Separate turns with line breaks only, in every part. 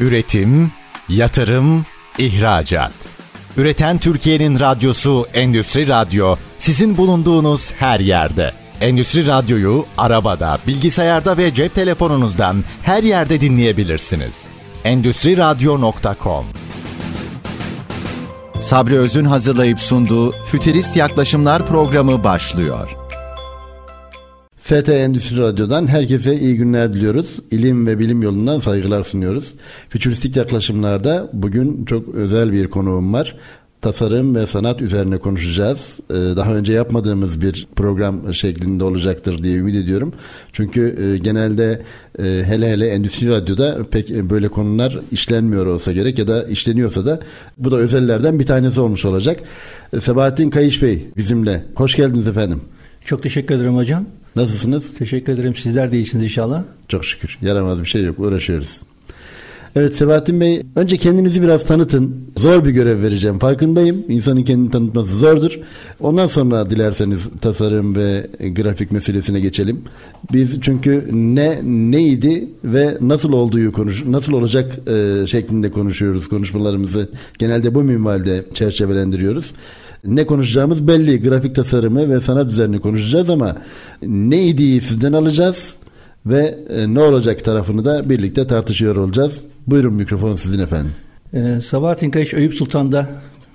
Üretim, yatırım, ihracat. Üreten Türkiye'nin radyosu Endüstri Radyo sizin bulunduğunuz her yerde. Endüstri Radyo'yu arabada, bilgisayarda ve cep telefonunuzdan her yerde dinleyebilirsiniz. Endüstri Radyo.com Sabri Öz'ün hazırlayıp sunduğu Fütürist Yaklaşımlar programı başlıyor.
ST Endüstri Radyo'dan herkese iyi günler diliyoruz. İlim ve bilim yolundan saygılar sunuyoruz. Fütüristik yaklaşımlarda bugün çok özel bir konuğum var. Tasarım ve sanat üzerine konuşacağız. Ee, daha önce yapmadığımız bir program şeklinde olacaktır diye ümit ediyorum. Çünkü e, genelde e, hele hele Endüstri Radyo'da pek böyle konular işlenmiyor olsa gerek ya da işleniyorsa da bu da özellerden bir tanesi olmuş olacak. E, Sebahattin Kayış Bey bizimle. Hoş geldiniz efendim.
Çok teşekkür ederim hocam.
Nasılsınız?
Teşekkür ederim. Sizler de iyisiniz inşallah.
Çok şükür. Yaramaz bir şey yok. Uğraşıyoruz. Evet Sebahattin Bey önce kendinizi biraz tanıtın. Zor bir görev vereceğim. Farkındayım. İnsanın kendini tanıtması zordur. Ondan sonra dilerseniz tasarım ve grafik meselesine geçelim. Biz çünkü ne neydi ve nasıl olduğu konuş nasıl olacak e, şeklinde konuşuyoruz konuşmalarımızı. Genelde bu minvalde çerçevelendiriyoruz. Ne konuşacağımız belli. Grafik tasarımı ve sanat üzerine konuşacağız ama neydi sizden alacağız ve e, ne olacak tarafını da birlikte tartışıyor olacağız. Buyurun mikrofon sizin efendim.
Ee, Sabahattin Kayış Eyüp Sultan'da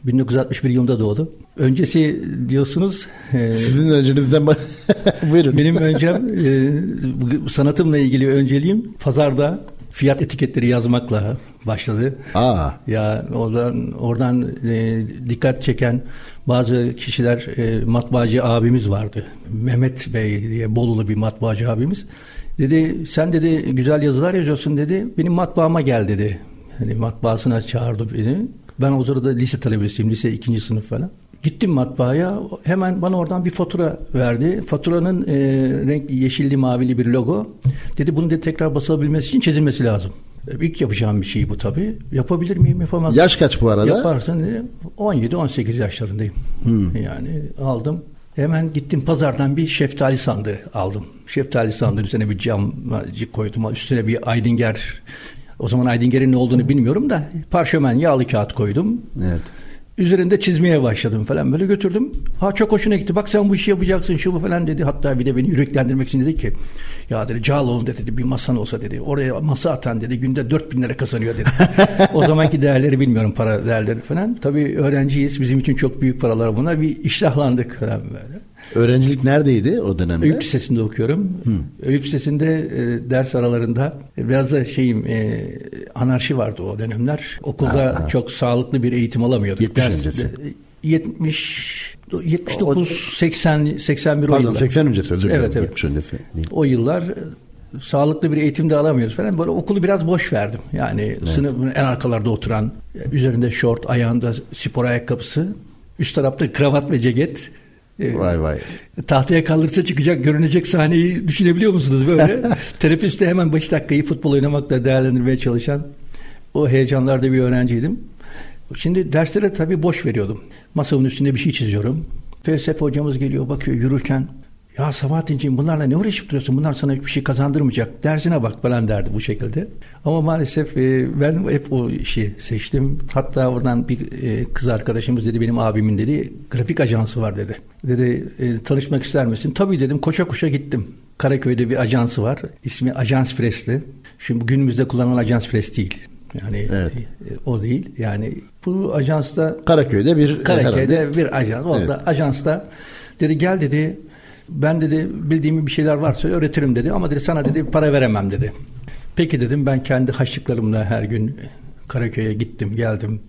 1961 yılında doğdu. Öncesi diyorsunuz.
E, Sizin öncenizden buyurun.
Benim öncem e, sanatımla ilgili önceliğim pazarda fiyat etiketleri yazmakla başladı.
Aa.
Ya oradan oradan e, dikkat çeken bazı kişiler e, matbaacı abimiz vardı. Mehmet Bey diye Bolulu bir matbaacı abimiz. Dedi sen dedi güzel yazılar yazıyorsun dedi. Benim matbaama gel dedi. Hani matbaasına çağırdı beni. Ben o sırada lise talebesiyim. Lise ikinci sınıf falan. Gittim matbaaya hemen bana oradan bir fatura verdi. Faturanın e, renk yeşilli mavili bir logo. Dedi bunu de tekrar basabilmesi için çizilmesi lazım. E, ilk yapacağım bir şey bu tabii. Yapabilir miyim yapamaz
Yaş kaç bu arada?
Yaparsın 17-18 yaşlarındayım. Hmm. Yani aldım. Hemen gittim pazardan bir şeftali sandığı aldım. Şeftali sandığın üzerine bir camcık koydum. Üstüne bir Aydinger o zaman Aydinger'in ne olduğunu bilmiyorum da parşömen yağlı kağıt koydum.
Evet.
Üzerinde çizmeye başladım falan böyle götürdüm. Ha çok hoşuna gitti. Bak sen bu işi yapacaksın şu bu falan dedi. Hatta bir de beni yüreklendirmek için dedi ki ya dedi Cağaloğlu dedi bir masan olsa dedi. Oraya masa atan dedi günde 4000 lira kazanıyor dedi. o zamanki değerleri bilmiyorum para değerleri falan. Tabii öğrenciyiz. Bizim için çok büyük paralar bunlar. Bir iştahlandık falan böyle.
Öğrencilik neredeydi o dönemde?
Öğüt Lisesi'nde okuyorum. Hı. Öğüt Lisesi'nde e, ders aralarında biraz da şeyim e, anarşi vardı o dönemler. Okulda ha, ha. çok sağlıklı bir eğitim alamıyorduk.
70 ders, öncesi.
70 79 o, 80 81
pardon,
o yıllar.
80 öncesi özür dilerim.
Evet, evet.
70 öncesi değil.
O yıllar e, sağlıklı bir eğitim de alamıyoruz falan. Böyle okulu biraz boş verdim. Yani evet. sınıfın en arkalarda oturan, üzerinde şort, ayağında spor ayakkabısı, üst tarafta kravat ve ceket
vay vay.
Tahtaya kaldırsa çıkacak, görünecek sahneyi düşünebiliyor musunuz böyle? Teneffüste hemen 5 dakikayı futbol oynamakla değerlendirmeye çalışan o heyecanlarda bir öğrenciydim. Şimdi derslere tabii boş veriyordum. Masamın üstünde bir şey çiziyorum. Felsefe hocamız geliyor bakıyor yürürken ya Sabahattin'ciğim bunlarla ne uğraşıp duruyorsun? Bunlar sana hiçbir şey kazandırmayacak. Dersine bak falan derdi bu şekilde. Ama maalesef e, ben hep o işi seçtim. Hatta oradan bir e, kız arkadaşımız dedi benim abimin dedi grafik ajansı var dedi. Dedi e, tanışmak ister misin? Tabii dedim koşa koşa gittim. Karaköy'de bir ajansı var. İsmi Ajans Presli. Şimdi günümüzde kullanılan Ajans Pres değil. Yani evet. o değil. Yani bu ajansta
Karaköy'de bir
Karaköy'de herhalde. bir ajans. Orada evet. ajansta dedi gel dedi ben dedi bildiğim bir şeyler varsa öğretirim dedi ama dedi sana dedi para veremem dedi. Peki dedim ben kendi haşlıklarımla her gün Karaköy'e gittim geldim.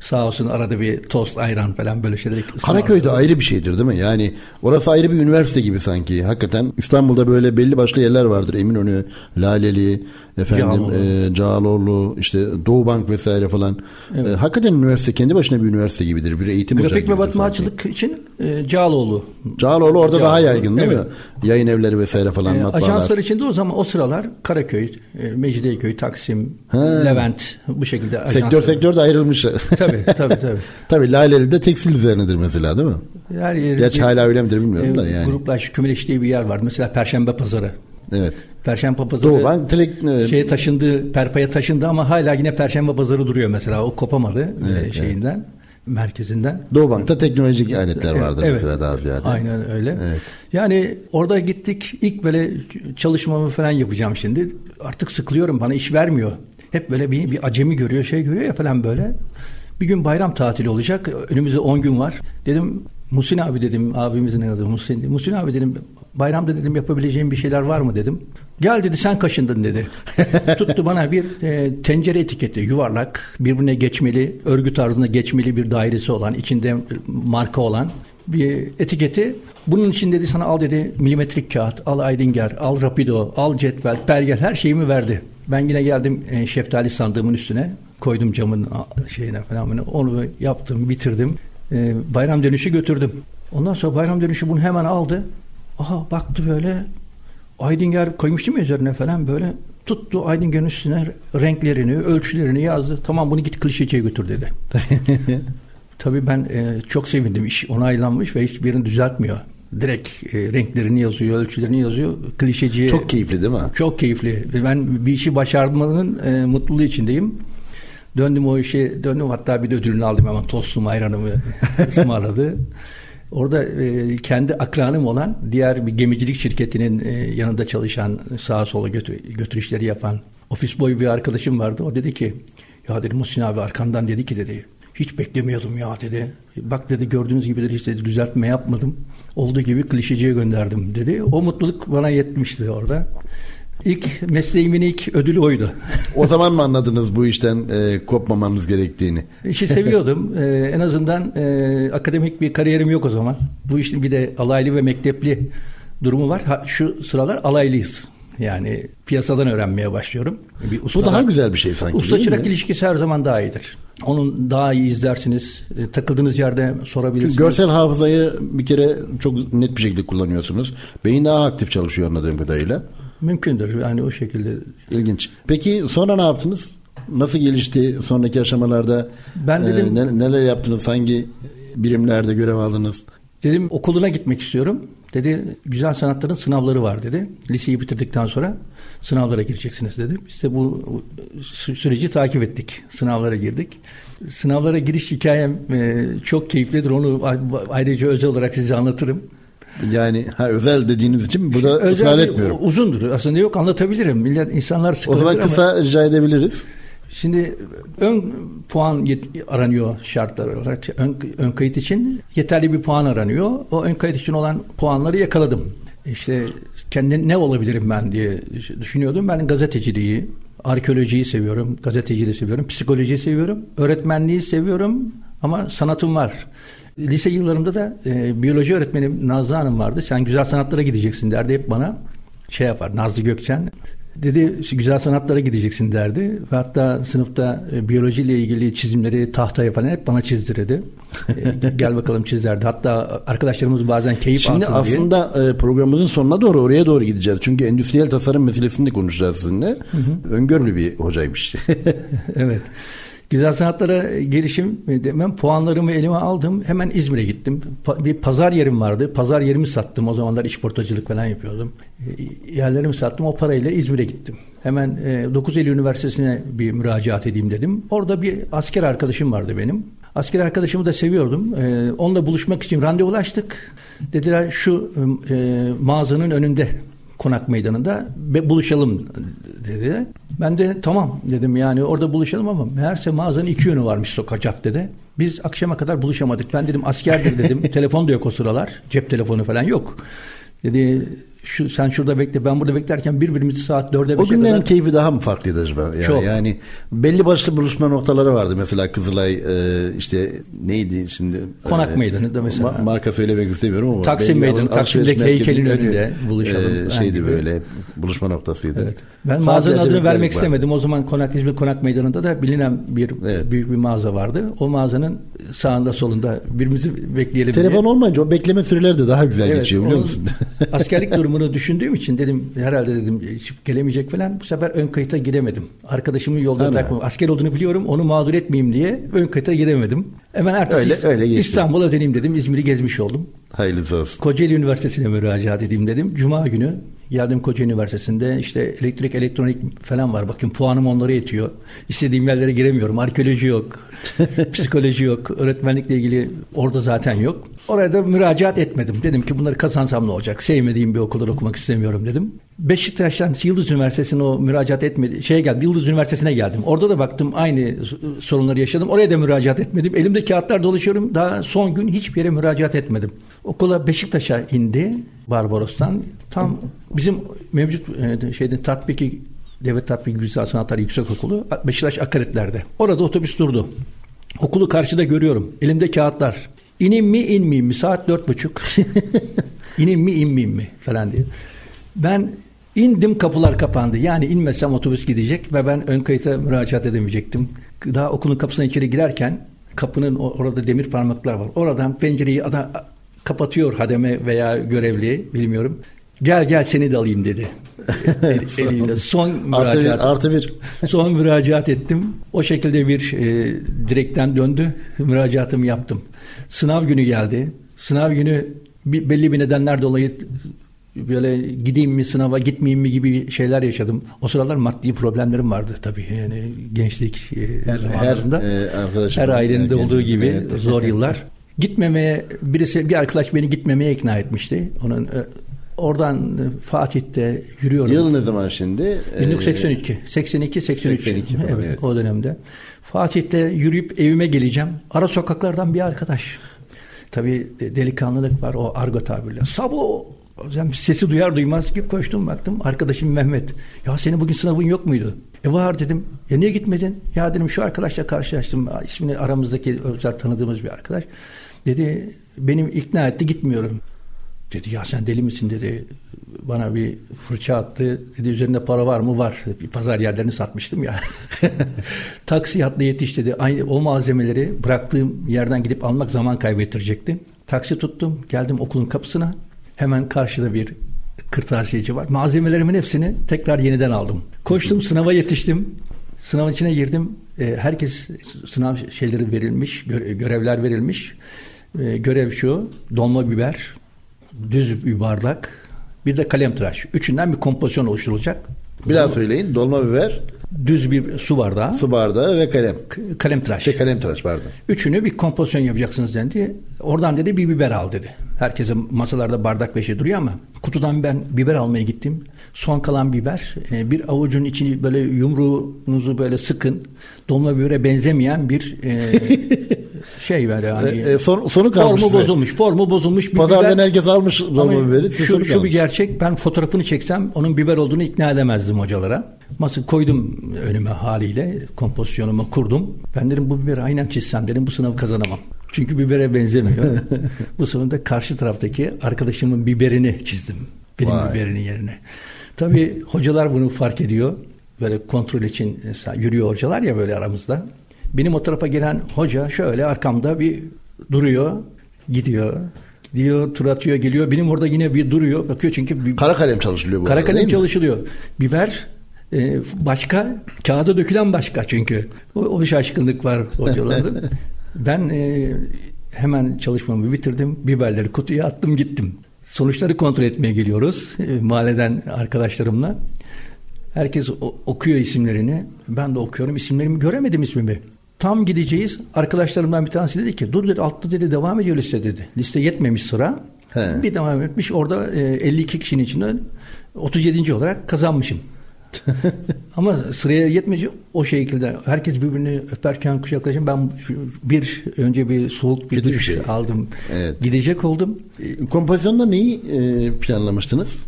Sağ olsun arada bir tost ayran falan böyle şeyler.
Karaköy'de ayrı bir şeydir değil mi? Yani orası ayrı bir üniversite gibi sanki. Hakikaten İstanbul'da böyle belli başlı yerler vardır. Eminönü, Laleli, efendim Cağaloğlu, e, Cağaloğlu işte Doğu Bank vesaire falan. Evet. E, hakikaten üniversite kendi başına bir üniversite gibidir. Bir eğitim
Grafik ve matbaacılık için e, Cağaloğlu.
Cağaloğlu orada Cağaloğlu. daha yaygın değil evet. mi? Yayın evleri vesaire falan e,
matbaalar. Ajanslar içinde o zaman o sıralar Karaköy, e, Mecidiyeköy, Taksim, He. Levent bu şekilde
ajanslar. Sektör sektör de ayrılmış.
tabii tabii tabii.
tabii Laleli de tekstil üzerinedir mesela değil mi?
Her yeri,
Gerçi hala öyle midir bilmiyorum e, da yani.
Gruplaş, Kümeleş diye bir yer var. Mesela Perşembe Pazarı.
Evet.
Perşembe pazarı
Doğu Bank Telek e,
şeye taşındı, Perpa'ya taşındı ama hala yine Perşembe pazarı duruyor mesela. O kopamadı e,
Evet,
şeyinden, merkezinden.
Doğu Bank'ta teknolojik aletler vardır
Evet,
mesela daha ziyade.
Aynen öyle.
Evet.
Yani orada gittik ilk böyle çalışmamı falan yapacağım şimdi. Artık sıkılıyorum bana iş vermiyor. Hep böyle bir, bir acemi görüyor şey görüyor ya falan böyle. Bir gün bayram tatili olacak. Önümüzde 10 gün var. Dedim Musin abi dedim abimizin adı Musin. Musin abi dedim bayramda dedim yapabileceğim bir şeyler var mı dedim. Gel dedi sen kaşındın dedi. Tuttu bana bir e, tencere etiketi yuvarlak birbirine geçmeli örgü tarzında geçmeli bir dairesi olan içinde marka olan bir etiketi. Bunun için dedi sana al dedi milimetrik kağıt, al Aydinger, al Rapido, al cetvel, pergel her şeyimi verdi. Ben yine geldim e, şeftali sandığımın üstüne koydum camın şeyine falan onu yaptım, bitirdim. E, bayram dönüşü götürdüm. Ondan sonra bayram dönüşü bunu hemen aldı. Aha baktı böyle Aydinger koymuştum ya üzerine falan böyle tuttu Aydinger'in üstüne renklerini, ölçülerini yazdı. Tamam bunu git klişeciye götür dedi. Tabii ben e, çok sevindim. İş onaylanmış ve hiçbirini düzeltmiyor. Direkt e, renklerini yazıyor, ölçülerini yazıyor. Klişeciye...
Çok keyifli değil mi?
Çok keyifli. Ve Ben bir işi başarmanın e, mutluluğu içindeyim. Döndüm o işe, döndüm hatta bir de ödülünü aldım hemen tostum ayranımı ısmarladı. Orada e, kendi akranım olan diğer bir gemicilik şirketinin e, yanında çalışan sağa sola götür, götürüşleri yapan ofis boyu bir arkadaşım vardı. O dedi ki ya dedi Muhsin abi arkandan dedi ki dedi hiç beklemiyordum ya dedi. Bak dedi gördüğünüz gibi dedi hiç dedi düzeltme yapmadım. Olduğu gibi klişeciye gönderdim dedi. O mutluluk bana yetmişti orada. İlk mesleğimin ilk ödülü oydu.
O zaman mı anladınız bu işten e, kopmamanız gerektiğini?
İşi seviyordum. Ee, en azından e, akademik bir kariyerim yok o zaman. Bu işin bir de alaylı ve mektepli durumu var. Ha, şu sıralar alaylıyız. Yani piyasadan öğrenmeye başlıyorum. Bir
Bu daha güzel bir şey sanki
Usta çırak ilişkisi her zaman daha iyidir. Onun daha iyi izlersiniz. E, takıldığınız yerde sorabilirsiniz.
Çünkü görsel hafızayı bir kere çok net bir şekilde kullanıyorsunuz. Beyin daha aktif çalışıyor anladığım kadarıyla.
Mümkündür. Yani o şekilde.
İlginç. Peki sonra ne yaptınız? Nasıl gelişti sonraki aşamalarda?
Ben dedim-
e, ne- neler yaptınız? Hangi birimlerde görev aldınız?
Dedim okuluna gitmek istiyorum. Dedi güzel sanatların sınavları var dedi. Liseyi bitirdikten sonra sınavlara gireceksiniz dedi. De bu sü- süreci takip ettik. Sınavlara girdik. Sınavlara giriş hikayem e, çok keyiflidir. Onu ayrıca özel olarak size anlatırım.
Yani ha, özel dediğiniz için burada
Özel
ısrar etmiyorum.
Uzundur. Aslında yok anlatabilirim. Millet insanlar
O
sıkılır
zaman
ama-
kısa rica edebiliriz.
Şimdi ön puan aranıyor şartlar olarak. Ön, ön kayıt için yeterli bir puan aranıyor. O ön kayıt için olan puanları yakaladım. İşte kendi ne olabilirim ben diye düşünüyordum. Ben gazeteciliği, arkeolojiyi seviyorum, gazeteciliği seviyorum, psikolojiyi seviyorum, öğretmenliği seviyorum ama sanatım var. Lise yıllarımda da e, biyoloji öğretmenim Nazlı Hanım vardı. Sen güzel sanatlara gideceksin derdi hep bana. Şey yapar Nazlı Gökçen. Dedi güzel sanatlara gideceksin derdi. Ve hatta sınıfta e, biyolojiyle ilgili çizimleri tahtaya falan hep bana çizdirirdi. E, gel bakalım çiz derdi. Hatta arkadaşlarımız bazen keyif
Şimdi
alsın diye.
aslında e, programımızın sonuna doğru oraya doğru gideceğiz. Çünkü endüstriyel tasarım meselesini de konuşacağız sizinle. Öngörülü bir hocaymış.
evet. Güzel sanatlara gelişim ben puanlarımı elime aldım. Hemen İzmir'e gittim. Bir pazar yerim vardı. Pazar yerimi sattım. O zamanlar işportacılık falan yapıyordum. E, Yerlerimi sattım. O parayla İzmir'e gittim. Hemen e, 9 Eylül Üniversitesi'ne bir müracaat edeyim dedim. Orada bir asker arkadaşım vardı benim. Asker arkadaşımı da seviyordum. E, onunla buluşmak için randevulaştık. Dediler şu e, mağazanın önünde konak meydanında buluşalım dedi. Ben de tamam dedim yani orada buluşalım ama meğerse mağazanın iki yönü varmış sokak caddede. Biz akşama kadar buluşamadık. Ben dedim askerdir dedim. Telefon da yok o sıralar. Cep telefonu falan yok. Dedi şu sen şurada bekle ben burada beklerken birbirimizi saat 4'e
o
5'e
günlerin
kadar
keyfi daha mı farklıydı acaba? Yani,
Çok.
yani belli başlı buluşma noktaları vardı. Mesela Kızılay e, işte neydi şimdi?
Konak
E,
Meydanı'nda mesela.
ma- marka söylemek istemiyorum ama.
Taksim Meydanı, Taksim'deki heykelin
merkezinin
önünde buluşalım falan
E, şeydi
gibi.
böyle buluşma noktasıydı.
Evet. Ben
Saatlerce
mağazanın adını vermek
bazen.
istemedim. O zaman Konak İzmir Konak Meydanı'nda da bilinen bir
Evet.
büyük bir mağaza vardı. O mağazanın sağında solunda birbirimizi bekleyelim diye.
Telefon olmayınca o bekleme süreleri de daha güzel
Evet,
geçiyor biliyor musun?
askerlik durumunu düşündüğüm için dedim herhalde dedim gelemeyecek falan. Bu sefer ön kayıta giremedim. Arkadaşımı yolda
Ana.
bırakmadım. Asker olduğunu biliyorum. Onu mağdur etmeyeyim diye ön kayıta giremedim. Hemen ertesi
Öyle- öyle geçti.
İstanbul'a döneyim dedim. İzmir'i gezmiş oldum.
Hayırlısı olsun.
Kocaeli Üniversitesi'ne müracaat edeyim dedim. Cuma günü Geldim Koca Üniversitesi'nde işte elektrik elektronik falan var. Bakın puanım onlara yetiyor. İstediğim yerlere giremiyorum. Arkeoloji yok. psikoloji yok. Öğretmenlikle ilgili orada zaten yok. Oraya da müracaat etmedim. Dedim ki bunları kazansam ne olacak? Sevmediğim bir okulda okumak istemiyorum dedim. Beşiktaş'tan Yıldız Üniversitesi'ne o müracaat etmedi. Şeye geldim. Yıldız Üniversitesi'ne geldim. Orada da baktım aynı sorunları yaşadım. Oraya da müracaat etmedim. Elimde kağıtlar dolaşıyorum. Daha son gün hiçbir yere müracaat etmedim. Okula Beşiktaş'a indi Barbaros'tan. Tam bizim mevcut e, şeyde tatbiki Devlet Tatbiki Güzel Sanatlar Yüksek Okulu Beşiktaş Akaretler'de. Orada otobüs durdu. Okulu karşıda görüyorum. Elimde kağıtlar. İnim mi inmeyeyim mi? Saat dört buçuk. İnim mi inmeyeyim mi? Falan diye. Ben indim kapılar kapandı. Yani inmesem otobüs gidecek ve ben ön kayıta müracaat edemeyecektim. Daha okulun kapısına içeri girerken kapının orada demir parmaklar var. Oradan pencereyi adam kapatıyor hademe veya görevli bilmiyorum. Gel gel seni de alayım dedi. El, eliyle son
artı
müracaat.
bir, artı bir.
son müracaat ettim. O şekilde bir e, direkten döndü. Müracaatımı yaptım. Sınav günü geldi. Sınav günü bir, belli bir nedenler dolayı böyle gideyim mi sınava gitmeyeyim mi gibi şeyler yaşadım. O sıralar maddi problemlerim vardı tabii. Yani gençlik e,
Her, her, e,
her ailenin de olduğu gibi
evet.
zor yıllar. Gitmemeye birisi bir arkadaş beni gitmemeye ikna etmişti. Onun e, oradan Fatih'te yürüyorum.
Yıl ne zaman şimdi?
1982, 82, 83.
82 falan,
evet,
evet.
o dönemde. Fatih'te yürüyüp evime geleceğim. Ara sokaklardan bir arkadaş. Tabii de- delikanlılık var o argo tabirle. Sabo ben sesi duyar duymaz gibi koştum baktım. Arkadaşım Mehmet. Ya senin bugün sınavın yok muydu? E var dedim. Ya niye gitmedin? Ya dedim şu arkadaşla karşılaştım. İsmini aramızdaki özel tanıdığımız bir arkadaş. Dedi benim ikna etti gitmiyorum. Dedi ya sen deli misin dedi. Bana bir fırça attı. Dedi üzerinde para var mı? Var. Bir pazar yerlerini satmıştım ya. Taksi atla yetiş dedi. Aynı o malzemeleri bıraktığım yerden gidip almak zaman kaybettirecekti. Taksi tuttum. Geldim okulun kapısına. Hemen karşıda bir kırtasiyeci var. Malzemelerimin hepsini tekrar yeniden aldım. Koştum sınava yetiştim. Sınavın içine girdim. E, herkes sınav şeyleri verilmiş, gö- görevler verilmiş. E, görev şu, dolma biber, düz bir bardak, bir de kalem tıraş. Üçünden bir kompozisyon oluşturulacak.
Bir daha söyleyin. Dolma biber,
Düz bir su bardağı,
su bardağı ve kalem.
kalem tıraş.
Şey, kalem tıraş pardon.
Üçünü bir kompozisyon yapacaksınız dendi. Oradan dedi bir biber al dedi. Herkese masalarda bardak beşi duruyor ama kutudan ben biber almaya gittim. Son kalan biber e, bir avucun içini böyle yumruğunuzu böyle sıkın. Dolma bibere benzemeyen bir e, şey böyle hani.
E, e, son- sonu kalmış
Formu
size.
bozulmuş. Formu bozulmuş bir
Pazardan
biber.
herkes almış dolma biberi.
Şu, şu bir gerçek. Ben fotoğrafını çeksem onun biber olduğunu ikna edemezdim hocalara. Masa koydum önüme haliyle. Kompozisyonumu kurdum. Ben dedim bu biberi aynen çizsem dedim bu sınavı kazanamam. Çünkü bibere benzemiyor. bu sonunda karşı taraftaki arkadaşımın biberini çizdim. Benim
Vay.
biberinin yerine. Tabii hocalar bunu fark ediyor. Böyle kontrol için mesela yürüyor hocalar ya böyle aramızda. Benim o tarafa gelen hoca şöyle arkamda bir duruyor, gidiyor. Gidiyor, tur atıyor, geliyor. Benim orada yine bir duruyor. Bakıyor çünkü bir,
Kara kalem çalışılıyor bu
kara
arada,
kalem
değil mi?
çalışılıyor. Biber e, başka, kağıda dökülen başka çünkü. O, o şaşkınlık var hocalarda. ben e, hemen çalışmamı bitirdim. Biberleri kutuya attım gittim. Sonuçları kontrol etmeye geliyoruz. E, mahalleden arkadaşlarımla. Herkes o- okuyor isimlerini. Ben de okuyorum. İsimlerimi göremedim ismimi. Tam gideceğiz. Arkadaşlarımdan bir tanesi dedi ki dur dedi altta dedi devam ediyor liste dedi. Liste yetmemiş sıra.
He.
Bir devam etmiş. Orada e, 52 kişinin içinde 37. olarak kazanmışım. Ama sıraya yetmeyince o şekilde herkes birbirini öperken kucaklaşın ben bir önce bir soğuk bir
Kötü
duş
şey.
aldım.
Evet.
Gidecek oldum.
Kompozisyonda neyi e, planlamıştınız?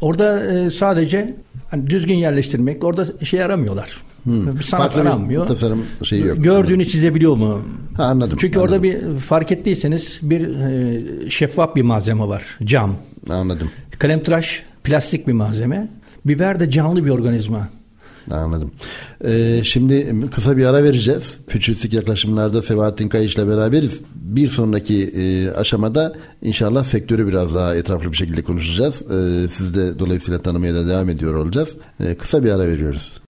Orada e, sadece hani düzgün yerleştirmek orada şey aramıyorlar. Bir sanat
Farklı bir
aranmıyor.
tasarım şeyi yok.
Gördüğünü çizebiliyor mu?
Ha, anladım.
Çünkü
anladım.
orada bir fark ettiyseniz bir e, şeffaf bir malzeme var. Cam.
Anladım.
Kalemtıraş plastik bir malzeme. Biber de canlı bir organizma.
Anladım. Ee, şimdi kısa bir ara vereceğiz. Fütüristik yaklaşımlarda Sebahattin Kayış'la beraberiz. Bir sonraki e, aşamada inşallah sektörü biraz daha etraflı bir şekilde konuşacağız. Ee, siz de dolayısıyla tanımaya da devam ediyor olacağız. Ee, kısa bir ara veriyoruz.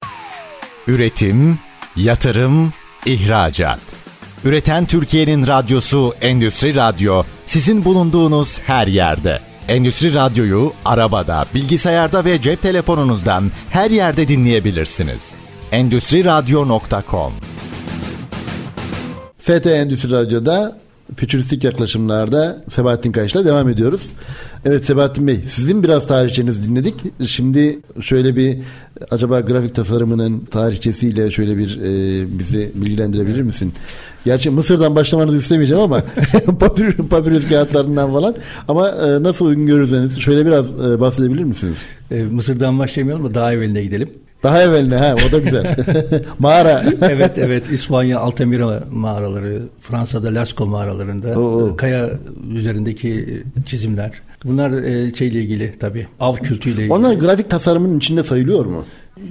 Üretim, yatırım, ihracat. Üreten Türkiye'nin radyosu Endüstri Radyo sizin bulunduğunuz her yerde. Endüstri Radyo'yu arabada, bilgisayarda ve cep telefonunuzdan her yerde dinleyebilirsiniz. Endüstri Radyo.com
ST Endüstri Radyo'da fütüristik yaklaşımlarda Sebahattin Kayış'la devam ediyoruz. Evet Sebahattin Bey sizin biraz tarihçenizi dinledik. Şimdi şöyle bir acaba grafik tasarımının tarihçesiyle şöyle bir e, bizi bilgilendirebilir misin? Gerçi Mısır'dan başlamanızı istemeyeceğim ama papyrus, papyrus kağıtlarından falan ama e, nasıl uygun görürseniz şöyle biraz e, bahsedebilir misiniz?
E, Mısır'dan başlamayalım da daha evveline gidelim.
Daha evveline ha o da güzel. Mağara.
evet evet İspanya Altamira mağaraları, Fransa'da Lascaux mağaralarında
Oo.
kaya üzerindeki çizimler. Bunlar e, şeyle ilgili tabii av kültüyle ilgili.
Onlar grafik tasarımın içinde sayılıyor mu?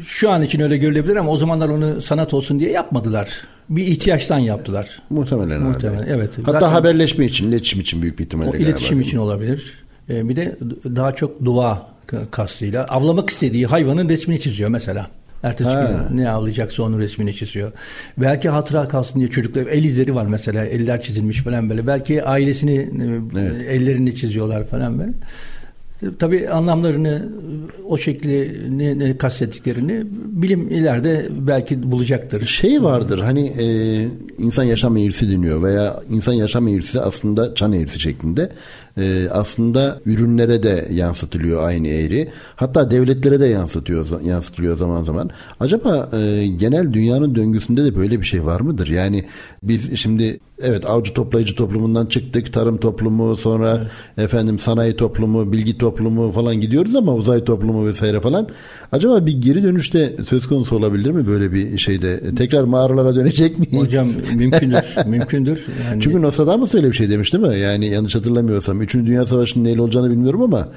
Şu an için öyle görülebilir ama o zamanlar onu sanat olsun diye yapmadılar. Bir ihtiyaçtan yaptılar.
Muhtemelen.
Muhtemelen,
herhalde.
evet.
Hatta
Zaten-
haberleşme için, iletişim için büyük bir ihtimalle.
O
galiba.
iletişim için olabilir. E, bir de daha çok dua kastıyla avlamak istediği hayvanın resmini çiziyor mesela. Ertesi
Ha.
gün ne avlayacaksa onun resmini çiziyor. Belki hatıra kalsın diye çocuklar el izleri var mesela eller çizilmiş falan böyle. Belki ailesini e,
Evet.
ellerini çiziyorlar falan böyle. Tabii anlamlarını o şekli ne, ne kastettiklerini bilim ileride belki bulacaktır.
Şey vardır hani e, insan yaşam eğrisi deniyor veya insan yaşam eğrisi aslında çan eğrisi şeklinde. E, aslında ürünlere de yansıtılıyor aynı eğri. Hatta devletlere de yansıtıyor yansıtılıyor zaman zaman. Acaba e, genel dünyanın döngüsünde de böyle bir şey var mıdır? Yani biz şimdi evet avcı toplayıcı toplumundan çıktık. Tarım toplumu sonra efendim sanayi toplumu, bilgi toplumu falan gidiyoruz ama uzay toplumu vesaire falan. Acaba bir geri dönüşte söz konusu olabilir mi böyle bir şeyde? Tekrar mağaralara dönecek miyiz?
Hocam mümkündür, mümkündür. Yani
Çünkü Nostradamus öyle bir şey demiş değil mi? Yani yanlış hatırlamıyorsam. Üçüncü Dünya Savaşı'nın neyle olacağını bilmiyorum ama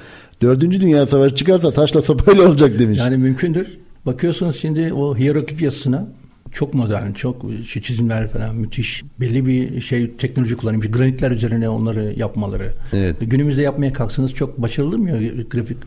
Dördüncü Dünya Savaşı çıkarsa taşla sopayla olacak demiş.
Yani mümkündür. Bakıyorsunuz şimdi o hieroglif yazısına çok modern, çok şu çizimler falan müthiş. Belli bir şey teknoloji kullanılmış. Granitler üzerine onları yapmaları.
Evet.
Günümüzde yapmaya kalksanız çok başarılı mı grafik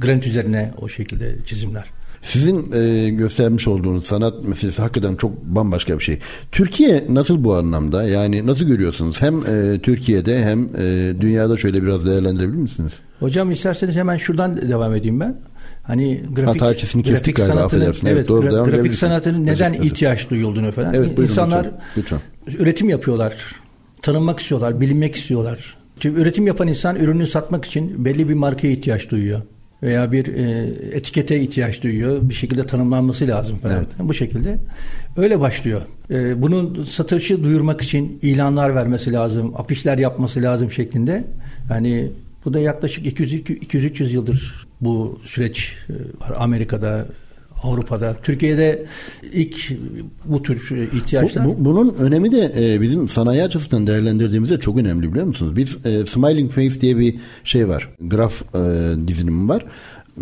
granit üzerine o şekilde çizimler?
Sizin e, göstermiş olduğunuz sanat meselesi hakikaten çok bambaşka bir şey. Türkiye nasıl bu anlamda? Yani nasıl görüyorsunuz? Hem e, Türkiye'de hem e, dünyada şöyle biraz değerlendirebilir misiniz?
Hocam isterseniz hemen şuradan devam edeyim ben. Hani grafik,
kestik galiba,
sanatının-.
Evet,
Evet,
doğru,
gra- grafik sanatının neden
özür.
ihtiyaç duyulduğunu falan.
Evet, buyurun
İnsanlar
lütfen.
üretim yapıyorlar. Tanınmak istiyorlar, bilinmek istiyorlar. Çünkü üretim yapan insan ürünü satmak için belli bir markaya ihtiyaç duyuyor. Veya bir e, etikete ihtiyaç duyuyor. Bir şekilde tanımlanması lazım falan.
Evet.
Bu şekilde öyle başlıyor. E, bunun satışı duyurmak için ilanlar vermesi lazım, afişler yapması lazım şeklinde. Yani bu da yaklaşık 200-300 yıldır bu süreç e, Amerika'da, Avrupa'da. Türkiye'de ilk bu tür ihtiyaçlar
Bu- bu- bunun önemi de e, bizim sanayi açısından değerlendirdiğimizde çok önemli biliyor musunuz? Biz e, Smiling Face diye bir şey var. Graf e, dizilimi var.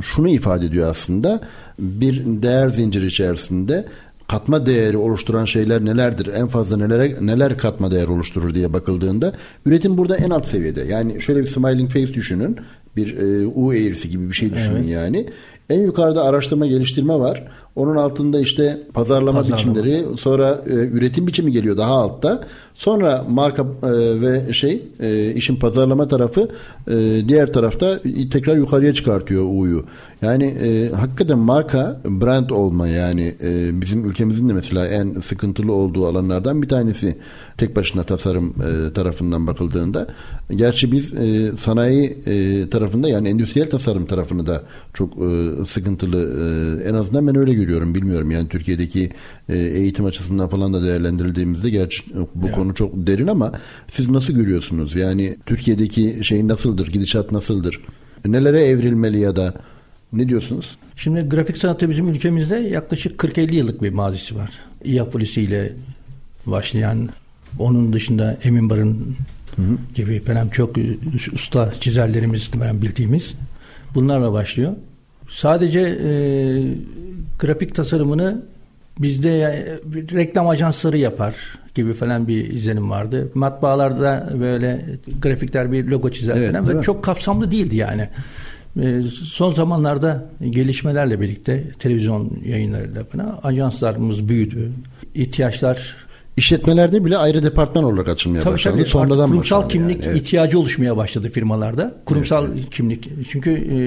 Şunu ifade ediyor aslında. Bir değer zinciri içerisinde katma değeri oluşturan şeyler nelerdir? En fazla nelere neler katma değer oluşturur diye bakıldığında üretim burada en alt seviyede. Yani şöyle bir smiling face düşünün. Bir e, U eğrisi gibi bir şey düşünün yani. En yukarıda araştırma geliştirme var. Onun altında işte pazarlama,
Pazarlama.
biçimleri, sonra e, üretim biçimi geliyor daha altta. Sonra marka e, ve şey e, işin pazarlama tarafı e, diğer tarafta tekrar yukarıya çıkartıyor U'yu. Yani e, hakikaten marka brand olma yani e, bizim ülkemizin de mesela en sıkıntılı olduğu alanlardan bir tanesi tek başına tasarım e, tarafından bakıldığında. Gerçi biz e, sanayi e, tarafında yani endüstriyel tasarım tarafını da çok e, sıkıntılı e, en azından ben öyle görüyorum bilmiyorum yani Türkiye'deki e, eğitim açısından falan da değerlendirildiğimizde gerçi bu
Evet.
konu çok derin ama siz nasıl görüyorsunuz? Yani Türkiye'deki şey nasıldır? Gidişat nasıldır? Nelere evrilmeli ya da ne diyorsunuz?
Şimdi grafik sanatı bizim ülkemizde yaklaşık 40-50 yıllık bir mazisi var. İYA polisiyle başlayan, onun dışında Emin Barın gibi falan çok usta çizerlerimiz ben bildiğimiz bunlarla başlıyor. Sadece e, grafik tasarımını bizde e, reklam ajansları yapar gibi falan bir izlenim vardı. Matbaalarda böyle grafikler bir logo çizer
Evet, mi?
çok kapsamlı değildi yani. Ee, Son zamanlarda gelişmelerle birlikte televizyon yayınlarıyla falan ajanslarımız büyüdü. İhtiyaçlar
İşletmelerde bile ayrı departman olarak açılmaya
Tabii
başlandı.
tabii.
Sonradan
kurumsal kimlik
yani, evet.
ihtiyacı oluşmaya başladı firmalarda. Kurumsal kimlik. Çünkü e,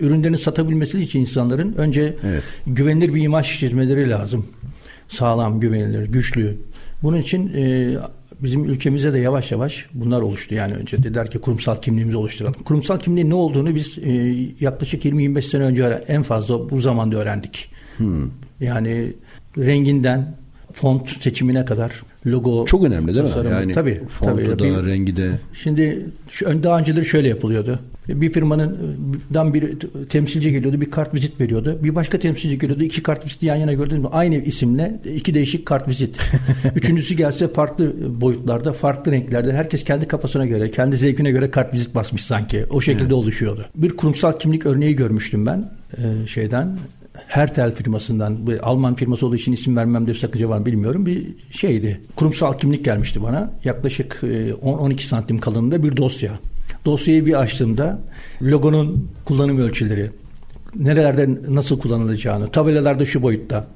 ürünlerini satabilmesi için insanların önce
Evet.
güvenilir bir imaj çizmeleri lazım. Sağlam, güvenilir, güçlü. Bunun için e, bizim ülkemizde de yavaş yavaş bunlar oluştu. Yani önce dediler ki kurumsal kimliğimizi oluşturalım. Kurumsal kimliğin ne olduğunu biz e, yaklaşık 20-25 sene önce en fazla bu zamanda öğrendik.
Hmm.
Yani renginden font seçimine kadar logo
Çok önemli değil mi?
tasarımı.
Yani
tabii,
fontu
tabii.
da,
Bir-
rengi de.
Şimdi daha önceleri şöyle yapılıyordu. Bir firmanın dan bir temsilci geliyordu, bir kart vizit veriyordu. Bir başka temsilci geliyordu, iki kart viziti yan yana gördünüz mü? Aynı isimle iki değişik kart vizit. Üçüncüsü gelse farklı boyutlarda, farklı renklerde. Herkes kendi kafasına göre, kendi zevkine göre kart vizit basmış sanki. O şekilde oluşuyordu. Bir kurumsal kimlik örneği görmüştüm ben e, şeyden. Hertel firmasından, bu Alman firması olduğu için isim vermemde sakınca var bilmiyorum. Bir şeydi. Kurumsal kimlik gelmişti bana. Yaklaşık e, 10-12 santim kalınlığında bir dosya. Dosyayı bir açtığımda logonun kullanım ölçüleri, nerelerde nasıl kullanılacağını, tabelalarda şu boyutta,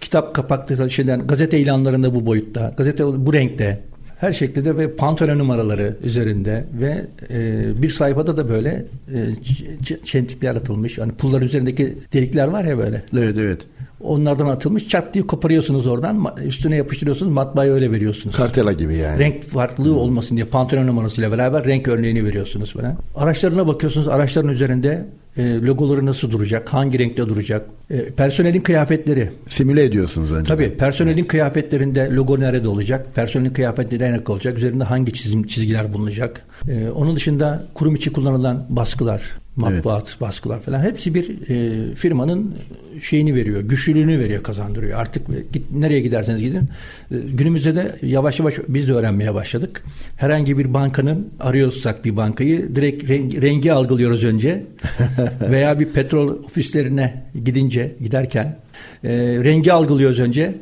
kitap kapakları şeyden, gazete ilanlarında bu boyutta, gazete bu renkte, her şekilde ve pantolon numaraları üzerinde ve e, bir sayfada da böyle e, çentikler atılmış. Hani pullar üzerindeki delikler var ya böyle.
Evet evet.
Onlardan atılmış. Çat diye koparıyorsunuz oradan. Üstüne yapıştırıyorsunuz. Matbaaya öyle veriyorsunuz.
Kartela gibi yani.
Renk farklılığı olmasın diye pantolon numarasıyla beraber renk örneğini veriyorsunuz falan. Araçlarına bakıyorsunuz. Araçların üzerinde e, logoları nasıl duracak? Hangi renkte duracak? E, personelin kıyafetleri.
Simüle ediyorsunuz önce.
Tabii personelin kıyafetlerinde logo nerede olacak? Personelin kıyafetleri nerede olacak? Üzerinde hangi çizim çizgiler bulunacak? E, onun dışında kurum içi kullanılan baskılar, matbuat baskılar falan hepsi bir e, firmanın şeyini veriyor, güçlülüğünü veriyor, kazandırıyor. Artık git, nereye giderseniz gidin. E, günümüzde de yavaş yavaş biz de öğrenmeye başladık. Herhangi bir bankanın arıyorsak bir bankayı direkt rengi, rengi algılıyoruz önce. Veya bir petrol ofislerine gidince giderken e, rengi algılıyoruz önce. E,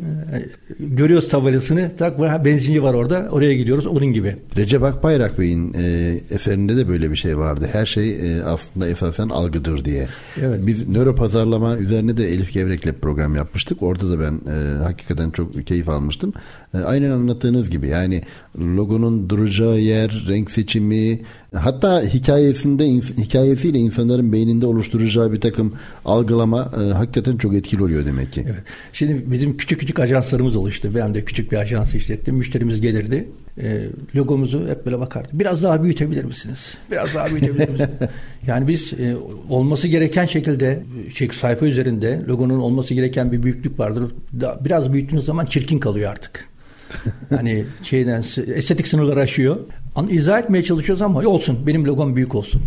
görüyoruz tabelasını. Tak benzinci var orada. Oraya gidiyoruz. Onun gibi.
Recep Akbayrak Bey'in e, eserinde de böyle bir şey vardı. Her şey e, aslında esasen algıdır diye.
Evet.
Biz nöro pazarlama üzerine de Elif Gevrek'le program yapmıştık. Orada da ben e, hakikaten çok keyif almıştım. E, aynen anlattığınız gibi yani logonun duracağı yer, renk seçimi, hatta hikayesinde hikayesiyle insanların beyninde oluşturacağı bir takım algılama e, hakikaten çok etkili oluyor demek ki.
Evet. Şimdi bizim küçük küçük ajanslarımız oluştu. Ben de küçük bir ajans işlettim. Müşterimiz gelirdi. E, logomuzu hep böyle bakardı. Biraz daha büyütebilir misiniz? Biraz daha büyütebilir misiniz? yani biz e, olması gereken şekilde şey, sayfa üzerinde logonun olması gereken bir büyüklük vardır. Biraz büyüttüğünüz zaman çirkin kalıyor artık. Hani şeyden estetik sınırları aşıyor. An izah etmeye çalışıyoruz ama olsun benim logom büyük olsun.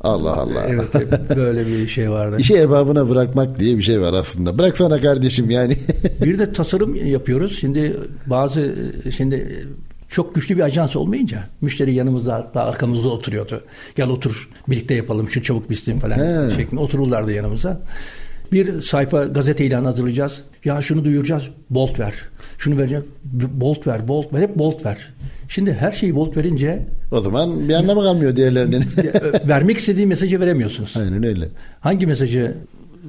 Allah Allah.
Evet böyle bir şey vardı.
İşi erbabına bırakmak diye bir şey var aslında. Bıraksana kardeşim yani.
Bir de tasarım yapıyoruz. Şimdi bazı şimdi çok güçlü bir ajans olmayınca müşteri yanımızda hatta arkamızda oturuyordu. Gel otur birlikte yapalım şu çabuk bitsin falan
He.
şeklinde otururlardı yanımıza. Bir sayfa gazete ilanı hazırlayacağız. Ya şunu duyuracağız. Bolt ver. Şunu vereceğiz. Bolt ver, bolt ver. Hep bolt ver. Şimdi her şeyi bolt verince
o zaman bir anlamı kalmıyor diğerlerinin.
vermek istediği mesajı veremiyorsunuz.
Aynen öyle.
Hangi mesajı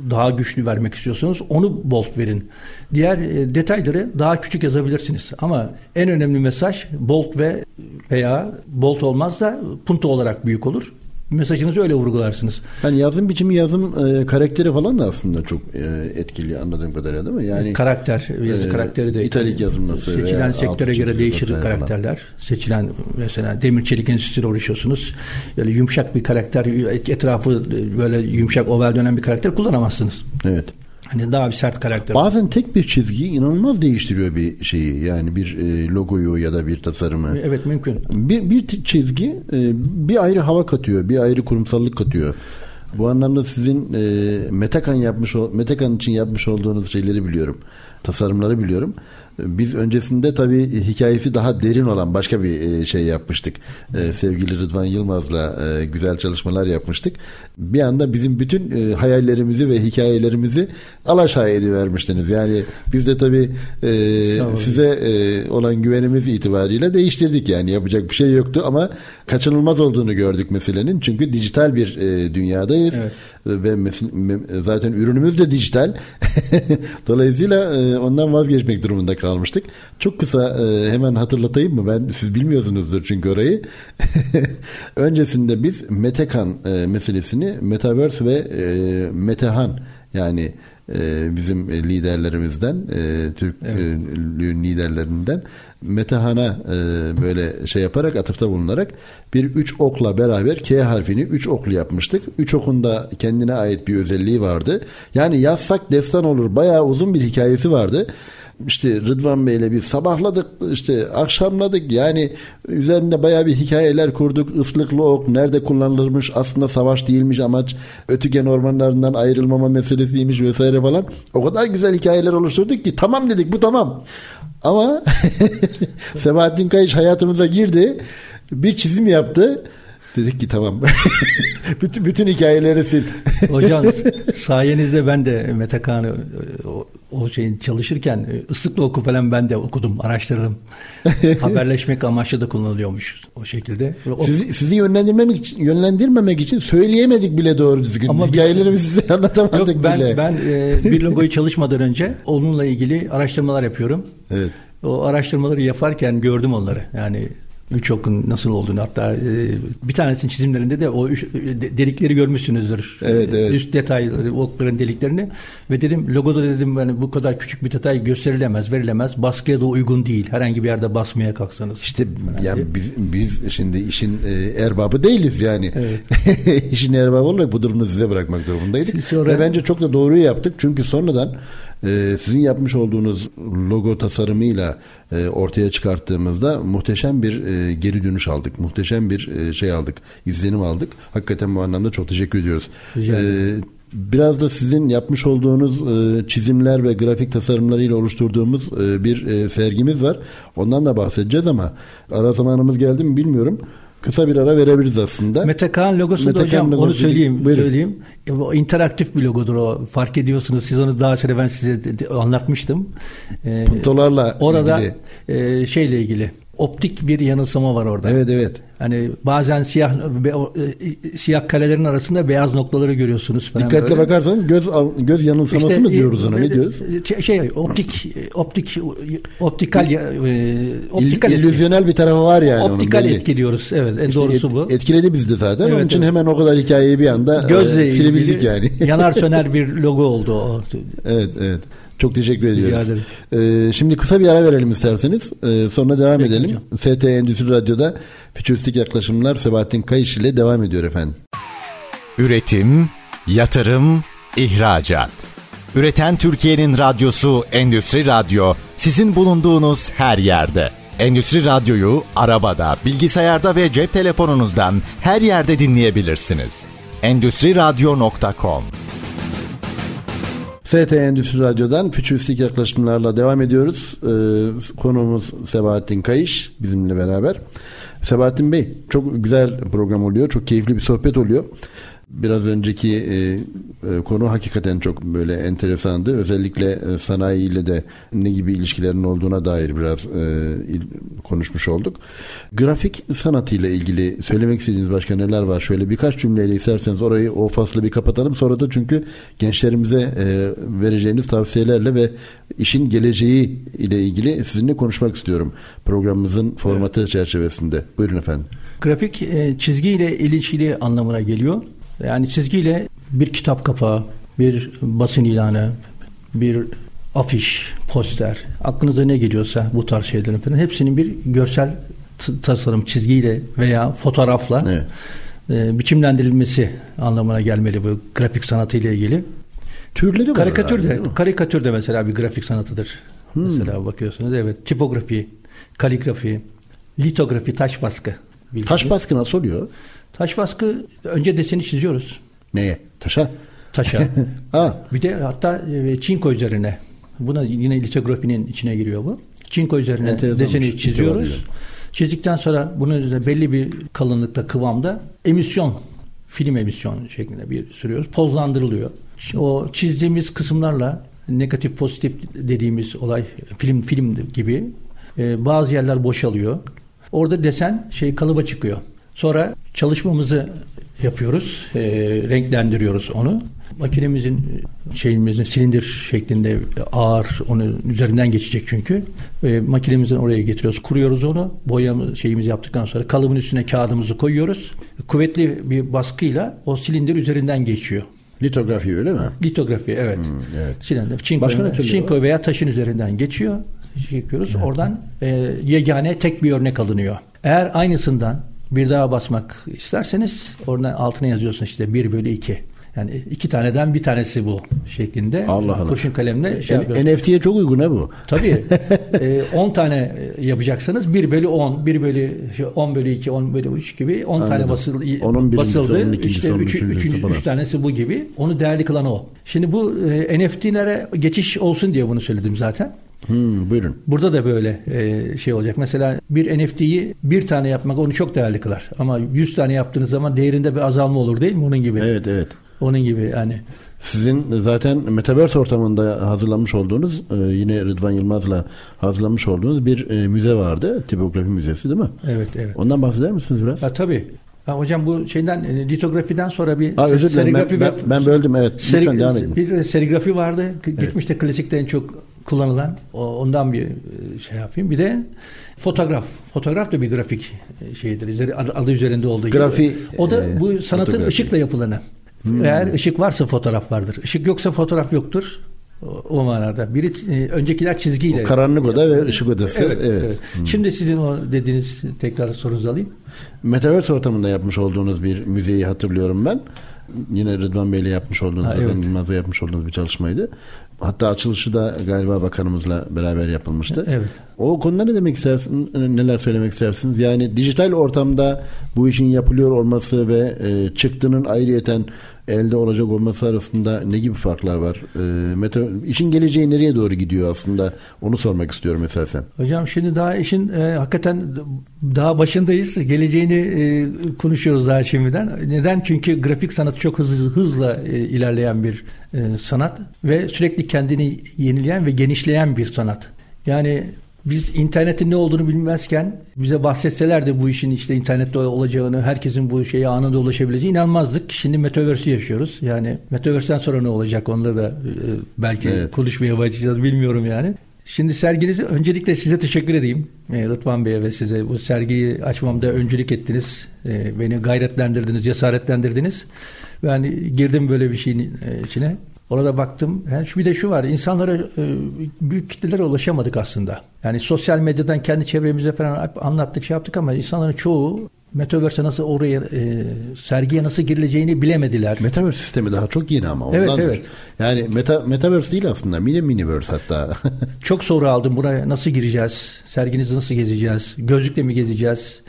daha güçlü vermek istiyorsanız onu bold verin. Diğer e, detayları daha küçük yazabilirsiniz. Ama en önemli mesaj bold ve veya bold olmaz da punto olarak büyük olur. Mesajınızı öyle vurgularsınız.
Yani yazım biçimi, yazım e, karakteri falan da aslında çok e, etkili anladığım kadarıyla değil mi? Yani
karakter, yazı
e,
karakteri de
italik yazım nasıl
seçilen sektöre göre değişir
vesaire falan.
karakterler. Seçilen mesela demir çelik endüstrisiyle uğraşıyorsunuz. Böyle yumuşak bir karakter, etrafı böyle yumuşak oval dönen bir karakter kullanamazsınız.
Evet.
Hani daha bir sert karakter.
Bazen tek bir çizgi inanılmaz değiştiriyor bir şeyi. Yani bir e, logoyu ya da bir tasarımı.
Evet mümkün.
Bir, bir çizgi e, bir ayrı hava katıyor, bir ayrı kurumsallık katıyor. Bu anlamda sizin e, Metakan yapmış Metakan için yapmış olduğunuz şeyleri biliyorum. Tasarımları biliyorum. E, Biz öncesinde tabii hikayesi daha derin olan başka bir e, şey yapmıştık. E, sevgili Rıdvan Yılmaz'la e, güzel çalışmalar yapmıştık. Bir anda bizim bütün e, hayallerimizi ve hikayelerimizi alaşağı edivermiştiniz. Yani biz de tabii size olan güvenimiz itibariyle değiştirdik yani yapacak bir şey yoktu ama kaçınılmaz olduğunu gördük meselenin çünkü dijital bir dünyadayız
Evet.
Ve zaten ürünümüz de dijital dolayısıyla e, ondan vazgeçmek durumunda kalmıştık. Çok kısa e, hemen hatırlatayım mı? Ben siz bilmiyorsunuzdur çünkü orayı. Öncesinde biz Metekan e, meselesini Metaverse ve Metehan yani bizim liderlerimizden Türk evet. liderlerinden Metehan'a e, böyle şey yaparak atıfta bulunarak bir üç okla beraber K harfini üç oklu yapmıştık. Üç okun da kendine ait bir özelliği vardı. Yani yazsak destan olur bayağı uzun bir hikayesi vardı işte Rıdvan Bey'le bir sabahladık işte akşamladık. Yani üzerinde baya bir hikayeler kurduk. Islıklı ok nerede kullanılırmış? Aslında savaş değilmiş amaç ötügen ormanlarından ayrılmama meselesiymiş vesaire falan. O kadar güzel hikayeler oluşturduk ki tamam dedik bu tamam. Ama Sebahattin Kayış hayatımıza girdi bir çizim yaptı. Dedik ki tamam. bütün, bütün hikayeleri sil.
Hocam sayenizde ben de Mete Kaan'ı o, şeyin çalışırken e, ıslıklı oku falan ben de okudum, araştırdım. Haberleşmek amaçlı da kullanılıyormuş o şekilde.
O, sizi, sizi yönlendirmemek için, yönlendirmemek için söyleyemedik bile doğru düzgün. Ama Hikayelerimizi size anlatamadık
yok, ben, bile. Ben e, bir logoyu çalışmadan önce onunla ilgili araştırmalar yapıyorum. Evet. O araştırmaları yaparken gördüm onları. Yani üç okun nasıl olduğunu hatta e, bir tanesinin çizimlerinde de o delikleri görmüşsünüzdür. Evet, evet. Üst detayları, okların deliklerini ve dedim logoda dedim yani bu kadar küçük bir detay gösterilemez, verilemez. Baskıya da uygun değil. Herhangi bir yerde basmaya kalksanız.
İşte yani, yani biz biz şimdi işin e, erbabı değiliz yani. Evet. işin erbabı olarak bu durumu size bırakmak durumundaydık. Sonra... Ve bence çok da doğruyu yaptık. Çünkü sonradan e, sizin yapmış olduğunuz logo tasarımıyla e, ortaya çıkarttığımızda muhteşem bir e, geri dönüş aldık. Muhteşem bir e, şey aldık. izlenim aldık. Hakikaten bu anlamda çok teşekkür ediyoruz. Rica ederim. E, Biraz da sizin yapmış olduğunuz e, çizimler ve grafik tasarımlarıyla oluşturduğumuz e, bir e, sergimiz var. Ondan da bahsedeceğiz ama ara zamanımız geldi mi bilmiyorum. Kısa bir ara verebiliriz aslında.
Mete Kaan logosu Mete da hocam logosu onu söyleyeyim. Buyurun. söyleyeyim. E, o interaktif bir logodur o. Fark ediyorsunuz. Siz onu daha önce ben size anlatmıştım.
Ee, Puntolarla
orada ilgili. E, şeyle ilgili optik bir yanılsama var orada.
Evet evet.
Hani bazen siyah be, e, siyah kalelerin arasında beyaz noktaları görüyorsunuz
falan. Dikkatle böyle. bakarsanız göz göz yanılsaması işte, mı diyoruz ona? Ne e, diyoruz?
Şey, şey optik optik optikal
e, optikal İl, illüzyonel bir tarafı var yani.
Optikal onun, etki diyoruz. Evet, en işte doğrusu et, bu.
Etkiledi bizi de zaten. Evet, onun için evet. hemen o kadar hikayeyi bir anda Gözle e, silebildik yani.
yanar söner bir logo oldu o.
Evet, evet. Çok teşekkür ediyoruz. Ee, şimdi kısa bir ara verelim isterseniz. Ee, sonra devam Peki edelim. Hocam. ST Endüstri Radyo'da Fütüristik Yaklaşımlar Sebahattin Kayış ile devam ediyor efendim.
Üretim, yatırım, ihracat. Üreten Türkiye'nin radyosu Endüstri Radyo sizin bulunduğunuz her yerde. Endüstri Radyo'yu arabada, bilgisayarda ve cep telefonunuzdan her yerde dinleyebilirsiniz. Endüstri Radyo.com
ST Endüstri Radyo'dan fütüristik yaklaşımlarla devam ediyoruz. Ee, konuğumuz Sebahattin Kayış bizimle beraber. Sebahattin Bey çok güzel program oluyor. Çok keyifli bir sohbet oluyor. Biraz önceki e, e, konu hakikaten çok böyle enteresandı. Özellikle e, sanayiyle de ne gibi ilişkilerin olduğuna dair biraz e, il, konuşmuş olduk. Grafik sanatıyla ilgili söylemek istediğiniz başka neler var? Şöyle birkaç cümleyle isterseniz orayı o faslı bir kapatalım. Sonra da çünkü gençlerimize e, vereceğiniz tavsiyelerle ve işin geleceği ile ilgili sizinle konuşmak istiyorum. Programımızın formatı evet. çerçevesinde. Buyurun efendim.
Grafik e, çizgiyle ilişkili anlamına geliyor. Yani çizgiyle bir kitap kapağı, bir basın ilanı, bir afiş, poster, aklınıza ne geliyorsa bu tarz şeylerin falan hepsinin bir görsel tasarım çizgiyle veya fotoğrafla evet. e, biçimlendirilmesi anlamına gelmeli bu grafik sanatı ile ilgili.
Türleri var
karikatür de, karikatür de mesela bir grafik sanatıdır. Hmm. Mesela bakıyorsunuz evet tipografi, kaligrafi, litografi, taş baskı.
Bildiğiniz. Taş baskı nasıl oluyor?
Taş baskı önce deseni çiziyoruz.
Neye? Taşa?
Taşa. bir de hatta e, çinko üzerine. Buna yine litografinin içine giriyor bu. Çinko üzerine Enteresanmış. deseni çiziyoruz. Çizdikten sonra bunun üzerine belli bir kalınlıkta kıvamda emisyon film emisyon şeklinde bir sürüyoruz. Pozlandırılıyor. O çizdiğimiz kısımlarla negatif pozitif dediğimiz olay film film gibi e, bazı yerler boşalıyor. Orada desen şey kalıba çıkıyor. Sonra çalışmamızı yapıyoruz. E, renklendiriyoruz onu. Makinemizin şeyimizin silindir şeklinde ağır onun üzerinden geçecek çünkü. E, makinemizin oraya getiriyoruz. Kuruyoruz onu. Boyamı şeyimizi yaptıktan sonra kalıbın üstüne kağıdımızı koyuyoruz. Kuvvetli bir baskıyla o silindir üzerinden geçiyor.
Litografi öyle mi?
Litografi evet.
Hmm, evet.
Silindir. Çinko,
Başka
çinko veya taşın üzerinden geçiyor. Şey yapıyoruz. Oradan e, yegane tek bir örnek alınıyor. Eğer aynısından bir daha basmak isterseniz oradan altına yazıyorsun işte 1 bölü 2. Yani iki taneden bir tanesi bu şeklinde.
Allah Allah.
Kurşun kalemle şey
N-. NFT'ye çok uygun ha bu.
Tabii. e, 10 tane yapacaksanız 1 bölü 10, 1 bölü 10 bölü 2, 10 bölü 3 gibi 10 tane
Anladım.
basıl,
Onun birincisi,
basıldı.
onun ikincisi,
işte
onun
üç,
üçüncüsü
üçüncü, üç tanesi bu gibi. Onu değerli kılan o. Şimdi bu e, NFT'lere geçiş olsun diye bunu söyledim zaten.
Hmm, buyurun.
Burada da böyle e, şey olacak. Mesela bir NFT'yi bir tane yapmak onu çok değerli kılar. Ama 100 tane yaptığınız zaman değerinde bir azalma olur değil mi? Onun gibi.
Evet evet.
Onun gibi yani.
Sizin zaten Metaverse ortamında hazırlamış olduğunuz e, yine Rıdvan Yılmaz'la hazırlamış olduğunuz bir e, müze vardı. Tipografi Müzesi değil mi?
Evet evet.
Ondan bahseder misiniz biraz?
Ha, tabii. Ha, hocam bu şeyden e, litografiden sonra bir
Aa, özür ben,
serigrafi
ben,
ve-
ben böldüm evet. Lütfen
Seri-
devam edin.
Bir serigrafi vardı. K- Geçmişte klasikte en çok kullanılan. Ondan bir e, şey yapayım. Bir de fotoğraf. Fotoğraf da bir grafik e, şeydir. Adı, üzerinde olduğu gibi.
Grafi,
O da
e,
bu sanatın
fotoğrafi.
ışıkla yapılanı. Eğer ışık varsa fotoğraf vardır. Işık yoksa fotoğraf yoktur. O, o manada. Biri e, öncekiler çizgiyle.
O karanlık oda ve ışık odası.
Evet,
Evet.
evet. Şimdi sizin o dediğiniz tekrar sorunuzu alayım.
Metaverse ortamında yapmış olduğunuz bir müzeyi hatırlıyorum ben. Yine Rıdvan Bey'le yapmış olduğunuz,
Ha, evet.
Yılmaz'la yapmış olduğunuz bir çalışmaydı. Hatta açılışı da galiba bakanımızla beraber yapılmıştı.
Evet.
O konuda ne demek istersin, neler söylemek istersiniz? Yani dijital ortamda bu işin yapılıyor olması ve e, çıktının ayrıyeten elde olacak olması arasında ne gibi farklar var? E, meta, işin geleceği nereye doğru gidiyor aslında? Onu sormak istiyorum esasen.
Hocam şimdi daha işin e, hakikaten daha başındayız. Geleceğini e, konuşuyoruz daha şimdiden. Neden? Çünkü grafik sanatı çok hızlı hızla e, ilerleyen bir e, sanat ve sürekli kendini yenileyen ve genişleyen bir sanat. Yani biz internetin ne olduğunu bilmezken bize bahsetselerdi bu işin işte internette olacağını, herkesin bu şeye anında ulaşabileceği inanmazdık. Şimdi Metaverse'i yaşıyoruz. Yani Metaverse'den sonra ne olacak onları da e, belki
Evet.
konuşmaya başlayacağız bilmiyorum yani. Şimdi serginizi öncelikle size teşekkür edeyim. E, Rıdvan Bey'e ve size bu sergiyi açmamda öncülük ettiniz. E, beni gayretlendirdiniz, cesaretlendirdiniz. Ben girdim böyle bir şeyin e, içine. Orada baktım. Yani bir de şu var. İnsanlara e, büyük kitlelere ulaşamadık aslında. Yani sosyal medyadan kendi çevremize falan anlattık, şey yaptık ama insanların çoğu Metaverse'e nasıl oraya e, sergiye nasıl girileceğini bilemediler.
Metaverse sistemi daha çok yeni ama
Evet,
ondandır.
evet.
Yani meta, Metaverse değil aslında. Mini Miniverse hatta.
Çok soru aldım. Buraya nasıl gireceğiz? Serginizi nasıl gezeceğiz? Gözlükle mi gezeceğiz?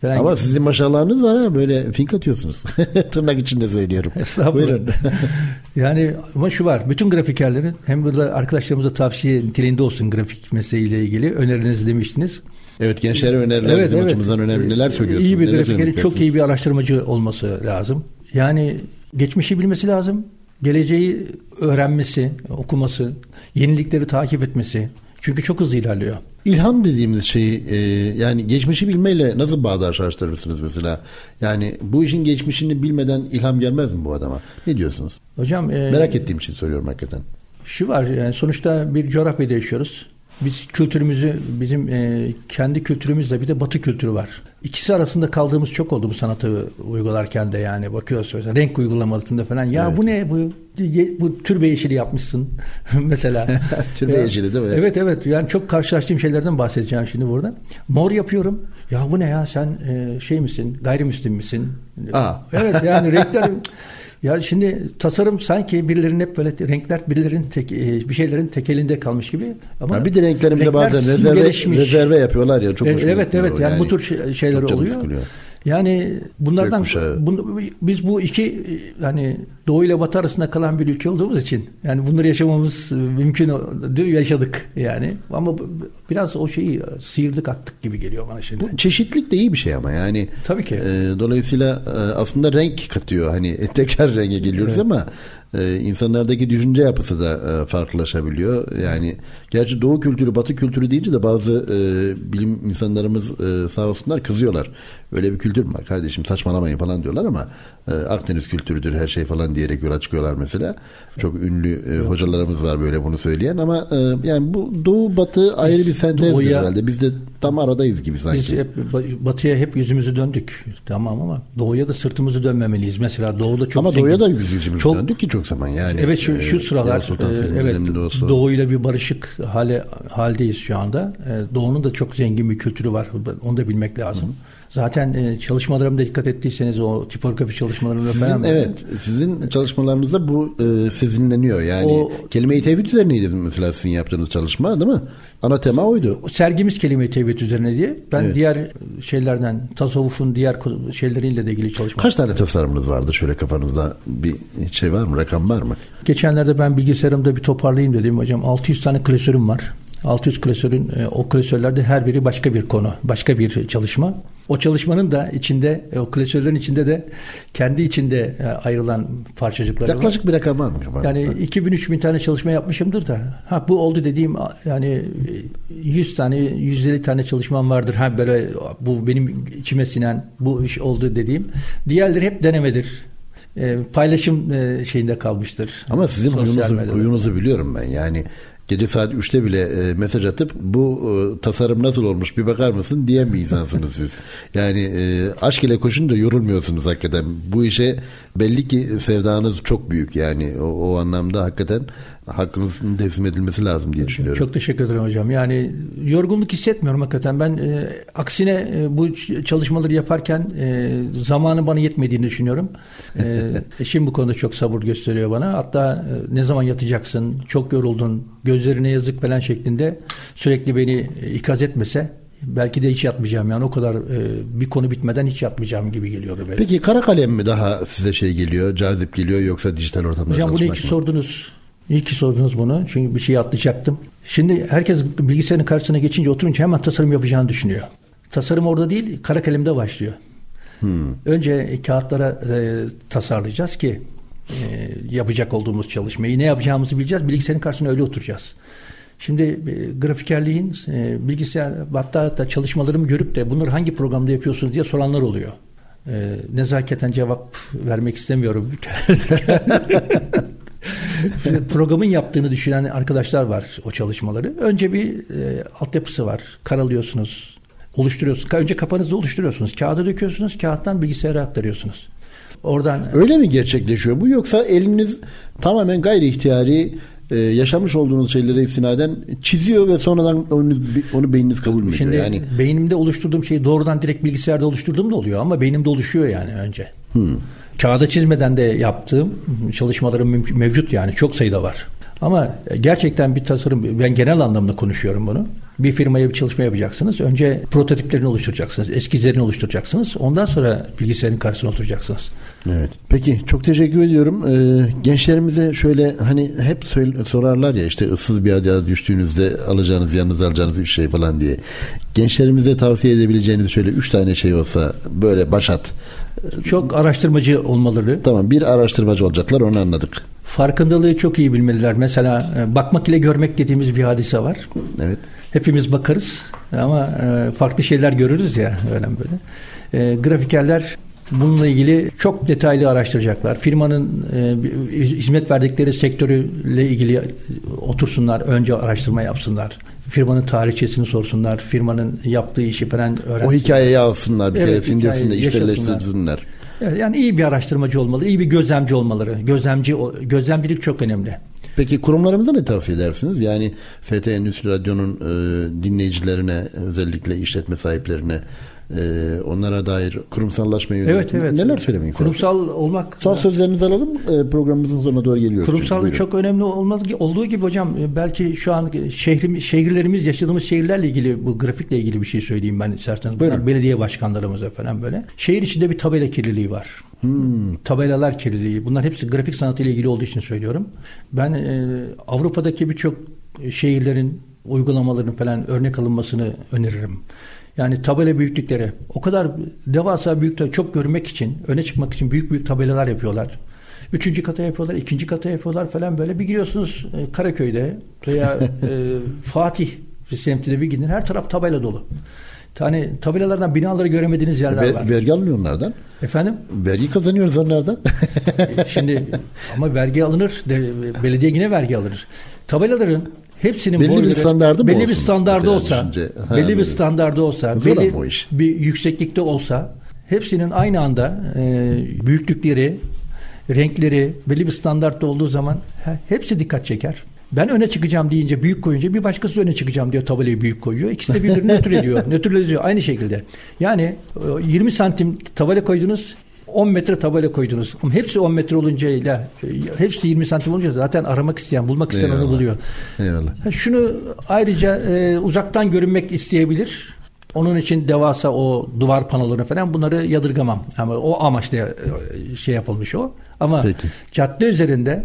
Falan
Ama
gibi.
sizin maşallahınız var ha böyle fink atıyorsunuz. Tırnak içinde söylüyorum.
Estağfurullah.
Buyurun.
Yani ama şu var. Bütün grafikerlerin hem burada arkadaşlarımıza tavsiye niteliğinde olsun grafik mesleğiyle ilgili önerinizi demiştiniz.
evet gençlere öneriler bizim açımızdan önemli. Neler söylüyorsunuz?
İyi bir grafikerin çok iyi bir araştırmacı olması lazım. Yani geçmişi bilmesi lazım. Geleceği öğrenmesi, okuması, yenilikleri takip etmesi. Çünkü çok hızlı ilerliyor.
İlham dediğimiz şeyi e, yani geçmişi bilmeyle nasıl bağdaşlaştırırsınız mesela? Yani bu işin geçmişini bilmeden ilham gelmez mi bu adama? Ne diyorsunuz?
Hocam e,
Merak ettiğim için soruyorum hakikaten.
Şu var yani sonuçta bir coğrafyada yaşıyoruz. Biz kültürümüzü bizim e, kendi kültürümüzle bir de batı kültürü var. İkisi arasında kaldığımız çok oldu bu sanatı uygularken de yani bakıyoruz mesela renk uygulamasında falan. Ya
Evet.
bu ne bu bu türbe yeşili yapmışsın mesela.
Türbe yeşili değil mi?
Evet evet yani çok karşılaştığım şeylerden bahsedeceğim şimdi burada. Mor yapıyorum. Ya bu ne ya sen e, şey misin gayrimüslim misin?
Aa.
Evet yani renkler ya şimdi tasarım sanki birilerinin hep böyle renkler birilerinin tek, e, bir şeylerin tekelinde kalmış gibi. Ama
Ha, bir de renklerimde
renkler
bazen rezerve, rezerve yapıyorlar ya çok
E,
hoşuma
Evet evet
o
yani, bu tür şey- şeyler
çok
oluyor.
sıkılıyor.
Yani bunlardan bunu, biz bu iki hani Doğu ile Batı arasında kalan bir ülke olduğumuz için yani bunları yaşamamız mümkün yaşadık yani ama biraz o şeyi sıyırdık attık gibi geliyor bana şimdi.
Bu çeşitlilik de iyi bir şey ama yani
Tabii ki.
e, dolayısıyla e, aslında renk katıyor hani tekrar renge geliyoruz
Evet.
ama e, insanlardaki düşünce yapısı da e, farklılaşabiliyor. Yani gerçi Doğu kültürü, Batı kültürü deyince de bazı e, bilim insanlarımız e, sağ olsunlar kızıyorlar. Öyle bir kültür mü var kardeşim saçmalamayın falan diyorlar ama e, Akdeniz kültürüdür her şey falan diyerek yola çıkıyorlar mesela. Çok ünlü e, hocalarımız var böyle bunu söyleyen ama e, yani bu Doğu Batı ayrı bir sentezdir
Doğuya-
herhalde. Biz de tam aradayız gibi sanki.
Biz hep batıya hep yüzümüzü döndük. Tamam ama doğuya da sırtımızı dönmemeliyiz. Mesela doğuda çok
ama
zengin-
Doğu'ya da biz yüzümüzü
çok
döndük ki çok zaman yani.
Evet şu, şu
e,
sıralar e, evet
olsa.
doğuyla bir barışık hale haldeyiz şu anda. E, Doğu'nun da çok zengin bir kültürü var. Onu da bilmek lazım. Zaten e, çalışmalarımda dikkat ettiyseniz o tipografi çalışmalarımda
Sizin,
falan
evet, sizin çalışmalarınızda bu e, sezinleniyor. Yani
O-
kelime-i tevhid üzerineydi mesela sizin yaptığınız çalışma değil mi? Ana tema oydu.
sergimiz kelime-i tevhid üzerine diye. Ben
Evet.
diğer şeylerden tasavvufun diğer şeyleriyle de ilgili çalışma.
Kaç tane tasarımınız vardı şöyle kafanızda bir şey var mı? Rakam var mı?
Geçenlerde ben bilgisayarımda bir toparlayayım dedim hocam. 600 tane klasörüm var. 600 klasörün e, o klasörlerde her biri başka bir konu, başka bir çalışma. O çalışmanın da içinde, e, o klasörlerin içinde de kendi içinde e, ayrılan parçacıkları var.
Yaklaşık bir rakam var mı kafanızda?
Yani 2000-3000 tane çalışma yapmışımdır da. Ha bu oldu dediğim yani e, 100 tane 150 tane çalışmam vardır. Ha böyle bu benim içime sinen bu iş oldu dediğim. Diğerleri hep denemedir. E, paylaşım e, şeyinde kalmıştır.
Ama sizin huyunuzu,
medyada.
huyunuzu biliyorum ben. Yani gece saat 3'te bile e, mesaj atıp bu e, tasarım nasıl olmuş bir bakar mısın diyen bir insansınız siz. Yani e, aşk ile koşunca yorulmuyorsunuz hakikaten. Bu işe belli ki sevdanız çok büyük yani o, o anlamda hakikaten hakkınızın teslim edilmesi lazım diye düşünüyorum.
Çok teşekkür ederim hocam. Yani yorgunluk hissetmiyorum hakikaten. Ben e, aksine e, bu çalışmaları yaparken e, zamanı bana yetmediğini düşünüyorum. E, eşim bu konuda çok sabır gösteriyor bana. Hatta e, ne zaman yatacaksın, çok yoruldun, gözlerine yazık falan şeklinde sürekli beni e, ikaz etmese belki de hiç yatmayacağım. Yani o kadar e, bir konu bitmeden hiç yatmayacağım gibi geliyordu böyle.
Peki kara kalem mi daha size şey geliyor, cazip geliyor yoksa dijital ortamda
Hocam bunu ki
mı?
sordunuz. İyi ki sordunuz bunu. Çünkü bir şey atlayacaktım. Şimdi herkes bilgisayarın karşısına geçince oturunca hemen tasarım yapacağını düşünüyor. Tasarım orada değil, kara kalemde başlıyor. Önce kağıtlara e, tasarlayacağız ki e, yapacak olduğumuz çalışmayı ne yapacağımızı bileceğiz. Bilgisayarın karşısına öyle oturacağız. Şimdi e, grafikerliğin e, bilgisayar hatta, hatta çalışmalarımı görüp de bunları hangi programda yapıyorsunuz diye soranlar oluyor. E, nezaketen cevap vermek istemiyorum. Programın yaptığını düşünen arkadaşlar var o çalışmaları. Önce bir e, altyapısı var. Karalıyorsunuz, oluşturuyorsunuz. Önce kafanızda oluşturuyorsunuz. Kağıda döküyorsunuz, kağıttan bilgisayara aktarıyorsunuz. Oradan
Öyle mi gerçekleşiyor bu yoksa eliniz tamamen gayri ihtiyari e, yaşamış olduğunuz şeylere istinaden çiziyor ve sonradan onu, onu beyniniz kabul mü ediyor?
Şimdi
Yani
beynimde oluşturduğum şeyi doğrudan direkt bilgisayarda oluşturduğum da oluyor ama beynimde oluşuyor yani önce. Kağıda çizmeden de yaptığım çalışmalarım mevcut yani çok sayıda var. Ama gerçekten bir tasarım, ben genel anlamda konuşuyorum bunu. Bir firmaya bir çalışma yapacaksınız. Önce prototiplerini oluşturacaksınız, eskizlerini oluşturacaksınız. Ondan sonra bilgisayarın karşısına oturacaksınız.
Evet. Peki çok teşekkür ediyorum. Ee, gençlerimize şöyle hani hep sorarlar ya işte ıssız bir adaya düştüğünüzde alacağınız yanınıza alacağınız üç şey falan diye. Gençlerimize tavsiye edebileceğiniz şöyle üç tane şey olsa böyle başat.
Çok araştırmacı olmaları,
Tamam bir araştırmacı olacaklar onu anladık.
farkındalığı çok iyi bilmeliler. Mesela e, bakmak ile görmek dediğimiz bir hadise var.
Evet.
Hepimiz bakarız ama e, farklı şeyler görürüz ya öyle böyle. E, grafikerler bununla ilgili çok detaylı araştıracaklar. Firmanın e, hizmet verdikleri sektörüyle ilgili otursunlar, önce araştırma yapsınlar. Firmanın tarihçesini sorsunlar, firmanın yaptığı işi falan
O
öğrensinler.
hikayeyi alsınlar bir
Evet,
kere
hikayeyi yaşasınlar.
içselleştirsinler.
Evet, Yani iyi bir araştırmacı olmalı, iyi bir gözlemci olmaları. Gözlemci gözlemcilik çok önemli.
Peki kurumlarımıza ne tavsiye edersiniz? Yani ST Endüstri Radyo'nun e, dinleyicilerine özellikle işletme sahiplerine e, onlara dair kurumsallaşmayı
Evet evet.
neler söylemek istersiniz?
Kurumsal olmak
Son sözlerinizi alalım. E, programımızın sonuna doğru geliyoruz. çünkü.
Kurumsallık
Buyurun.
çok önemli olmaz olduğu gibi hocam e, belki şu an şehrim, şehirlerimiz yaşadığımız şehirlerle ilgili bu grafikle ilgili bir şey söyleyeyim ben isterseniz.
Buyurun.
Belediye başkanlarımıza falan böyle. Şehir içinde bir tabela kirliliği var.
Hmm.
Tabelalar kirliliği. Bunlar hepsi grafik sanatıyla ilgili olduğu için söylüyorum. Ben e, Avrupa'daki birçok şehirlerin uygulamalarının falan örnek alınmasını öneririm. Yani tabela büyüklükleri o kadar devasa büyük çok görmek için, öne çıkmak için büyük büyük tabelalar yapıyorlar. Üçüncü kata yapıyorlar, ikinci kata yapıyorlar falan böyle. Bir giriyorsunuz e, Karaköy'de veya e, Fatih semtinde bir gidin her taraf tabela dolu. Tane tabelalardan binaları göremediğiniz yerler
Ver,
var.
vergi alınıyor onlardan.
Efendim?
Vergi kazanıyoruz onlardan.
Şimdi ama vergi alınır. De, belediye yine vergi alır. Tabelaların hepsinin
Belli bir
boyları-
standardı mı
belli bir
olsun
standardı
mesela
olsa?
Ha,
belli bir standardı olsa,
Zor
belli
iş.
bir yükseklikte olsa, hepsinin aynı anda e, büyüklükleri, renkleri belli bir standartta olduğu zaman he- hepsi dikkat çeker. Ben öne çıkacağım deyince büyük koyunca bir başkası öne çıkacağım diyor tabelayı büyük koyuyor. İkisi de birbirini nötr ediyor. Nötralize aynı şekilde. Yani e, 20 santim tabela koydunuz 10 metre tabela koydunuz. Ama hepsi 10 metre olunca ile hepsi 20 santim olunca zaten aramak isteyen, bulmak isteyen onu
Eyvallah.
buluyor.
Eyvallah.
Şunu ayrıca e, uzaktan görünmek isteyebilir. Onun için devasa o duvar panolarını falan bunları yadırgamam. Ama o amaçla e, şey yapılmış o. Ama
Peki.
cadde üzerinde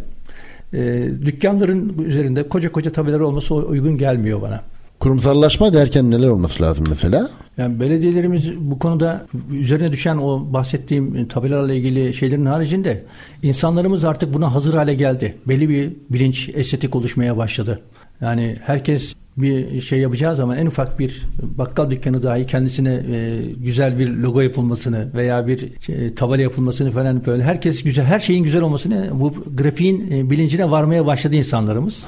e, dükkanların üzerinde koca koca tabelalar olması uygun gelmiyor bana.
Kurumsallaşma derken neler olması lazım mesela?
Yani belediyelerimiz bu konuda üzerine düşen o bahsettiğim tabelalarla ilgili şeylerin haricinde insanlarımız artık buna hazır hale geldi. Belli bir bilinç, estetik oluşmaya başladı. Yani herkes bir şey yapacağı zaman en ufak bir bakkal dükkanı dahi kendisine e, güzel bir logo yapılmasını veya bir e, tabela yapılmasını falan böyle herkes güzel her şeyin güzel olmasını bu grafiğin e, bilincine varmaya başladı insanlarımız.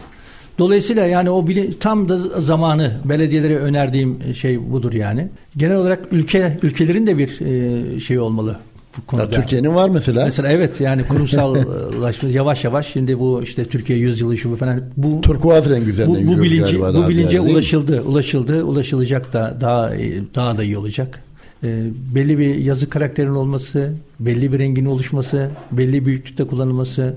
Dolayısıyla yani o tam da zamanı belediyelere önerdiğim şey budur yani. Genel olarak ülke ülkelerin de bir e, şey olmalı bu
Ya. Türkiye'nin var mesela.
Mesela evet yani kurumsallaşma yavaş yavaş şimdi bu işte Türkiye yüzyılı şu bu falan bu
Turkuaz rengi üzerinden
bu, bu bilinci bu bilince
mi?
ulaşıldı, ulaşıldı, ulaşılacak da daha daha da iyi olacak. Ee, belli bir yazı karakterin olması, belli bir rengin oluşması, belli büyüklükte kullanılması.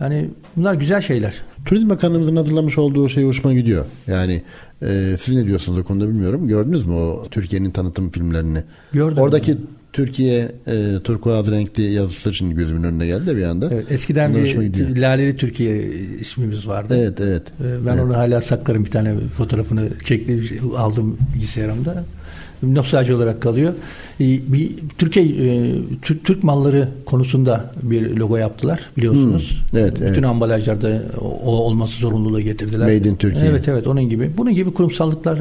Yani bunlar güzel şeyler.
Turizm Bakanlığımızın hazırlamış olduğu şey hoşuma gidiyor. Yani e, siz ne diyorsunuz o konuda bilmiyorum. Gördünüz mü o Türkiye'nin tanıtım filmlerini?
Gördüm.
Oradaki Türkiye e, turkuaz renkli yazısı şimdi gözümün önüne geldi de bir anda.
Evet, eskiden
Bunlar
bir. Laleli Türkiye ismimiz vardı.
Evet evet.
Ee, Ben
Evet.
onu hala saklarım bir tane fotoğrafını çektim aldım bilgisayarımda. Nostalji olarak kalıyor. Ee, Bir Türkiye e, Türk, malları konusunda bir logo yaptılar biliyorsunuz.
Hmm, evet,
Bütün
evet.
ambalajlarda o olması zorunluluğu getirdiler.
Made in Türkiye.
Evet evet onun gibi. Bunun gibi kurumsallıklar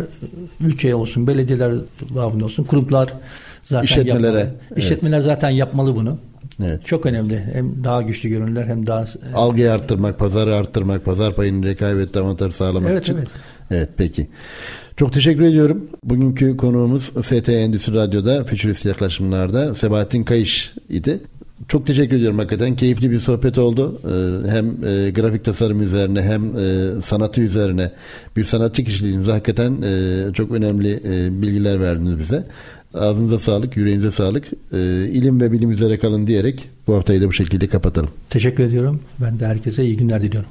ülkeye olsun, belediyeler bağımlı olsun, kurumlar zaten
İşletmelere,
yapmalı.
evet.
İşletmeler zaten yapmalı bunu.
Evet.
Çok önemli. Hem daha güçlü görünürler hem daha
Algıyı arttırmak, pazarı arttırmak, pazar payını rekabette avantaj sağlamak
Evet,
için.
evet.
Evet peki. Çok teşekkür ediyorum. Bugünkü konuğumuz ST Endüstri Radyo'da Fütürist Yaklaşımlar'da Sebahattin Kayış idi. Çok teşekkür ediyorum hakikaten. Keyifli bir sohbet oldu. Ee, Hem e, grafik tasarım üzerine hem e, sanatı üzerine bir sanatçı kişiliğinize hakikaten e, çok önemli bilgiler verdiniz bize. Ağzınıza sağlık, yüreğinize sağlık. İlim ve bilim üzere kalın diyerek bu haftayı da bu şekilde kapatalım.
teşekkür ediyorum. Ben de herkese iyi günler diliyorum.